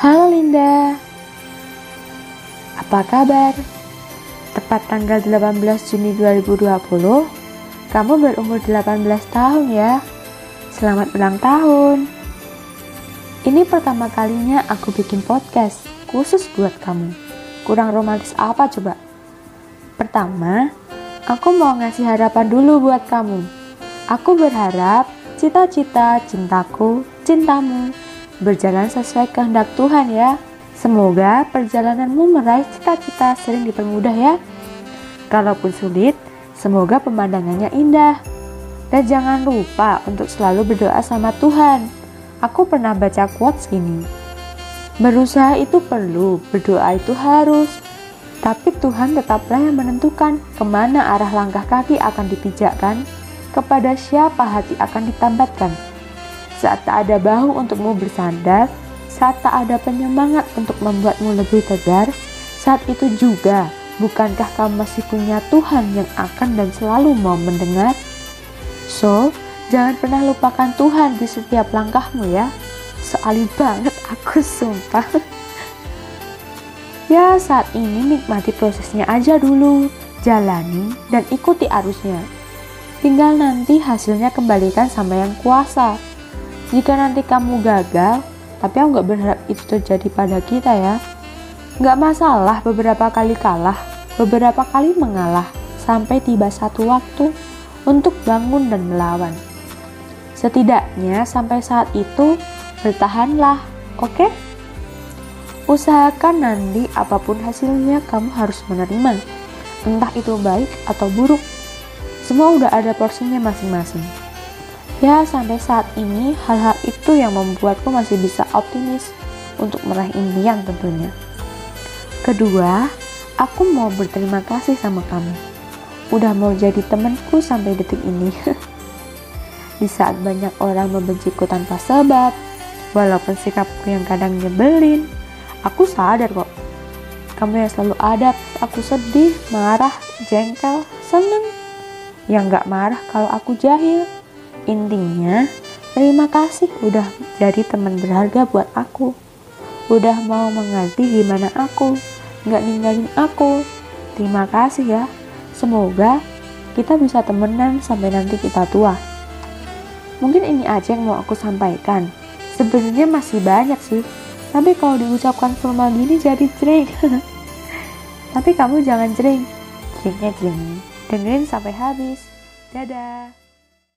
Halo Linda, apa kabar? Tepat tanggal 18 Juni 2020, kamu berumur 18 tahun ya. Selamat ulang tahun. Ini pertama kalinya aku bikin podcast khusus buat kamu. Kurang romantis apa coba? Pertama, aku mau ngasih harapan dulu buat kamu. Aku berharap cita-cita cintaku, cintamu berjalan sesuai kehendak Tuhan ya. Semoga perjalananmu meraih cita-cita sering dipermudah ya. Kalaupun sulit, semoga pemandangannya indah. Dan jangan lupa untuk selalu berdoa sama Tuhan. Aku pernah baca quotes ini. Berusaha itu perlu, berdoa itu harus. Tapi Tuhan tetaplah yang menentukan ke mana arah langkah kaki akan dipijakkan, kepada siapa hati akan ditambatkan. Saat tak ada bahu untukmu bersandar, saat tak ada penyemangat untuk membuatmu lebih tegar, saat itu juga bukankah kamu masih punya Tuhan yang akan dan selalu mau mendengar? So, jangan pernah lupakan Tuhan di setiap langkahmu ya. Soali banget aku sumpah. ya, saat ini nikmati prosesnya aja dulu. Jalani dan ikuti arusnya. Tinggal nanti hasilnya kembalikan sama yang kuasa. Jika nanti kamu gagal, tapi aku nggak berharap itu terjadi pada kita ya. Nggak masalah beberapa kali kalah, beberapa kali mengalah, sampai tiba satu waktu untuk bangun dan melawan. Setidaknya sampai saat itu bertahanlah, oke? Okay? Usahakan nanti apa pun hasilnya kamu harus menerima, entah itu baik atau buruk. Semua udah ada porsinya masing-masing. Ya, sampai saat ini hal-hal itu yang membuatku masih bisa optimis untuk meraih impian tentunya. Kedua, aku mau berterima kasih sama kamu. Udah mau jadi temenku sampai detik ini. Di saat banyak orang membenciku tanpa sebab, walaupun sikapku yang kadang nyebelin, aku sadar kok. Kamu yang selalu ada, aku sedih, marah, jengkel, seneng. Yang gak marah kalau aku jahil Intinya, terima kasih udah jadi teman berharga buat aku. Udah mau mengerti gimana aku, nggak ninggalin aku. Terima kasih ya. Semoga kita bisa temenan sampai nanti kita tua. Mungkin ini aja yang mau aku sampaikan. Sebenarnya masih banyak sih, tapi kalau diucapkan formal gini jadi jering. tapi kamu jangan jering, jeringnya jering. Dengerin sampai habis. Dadah.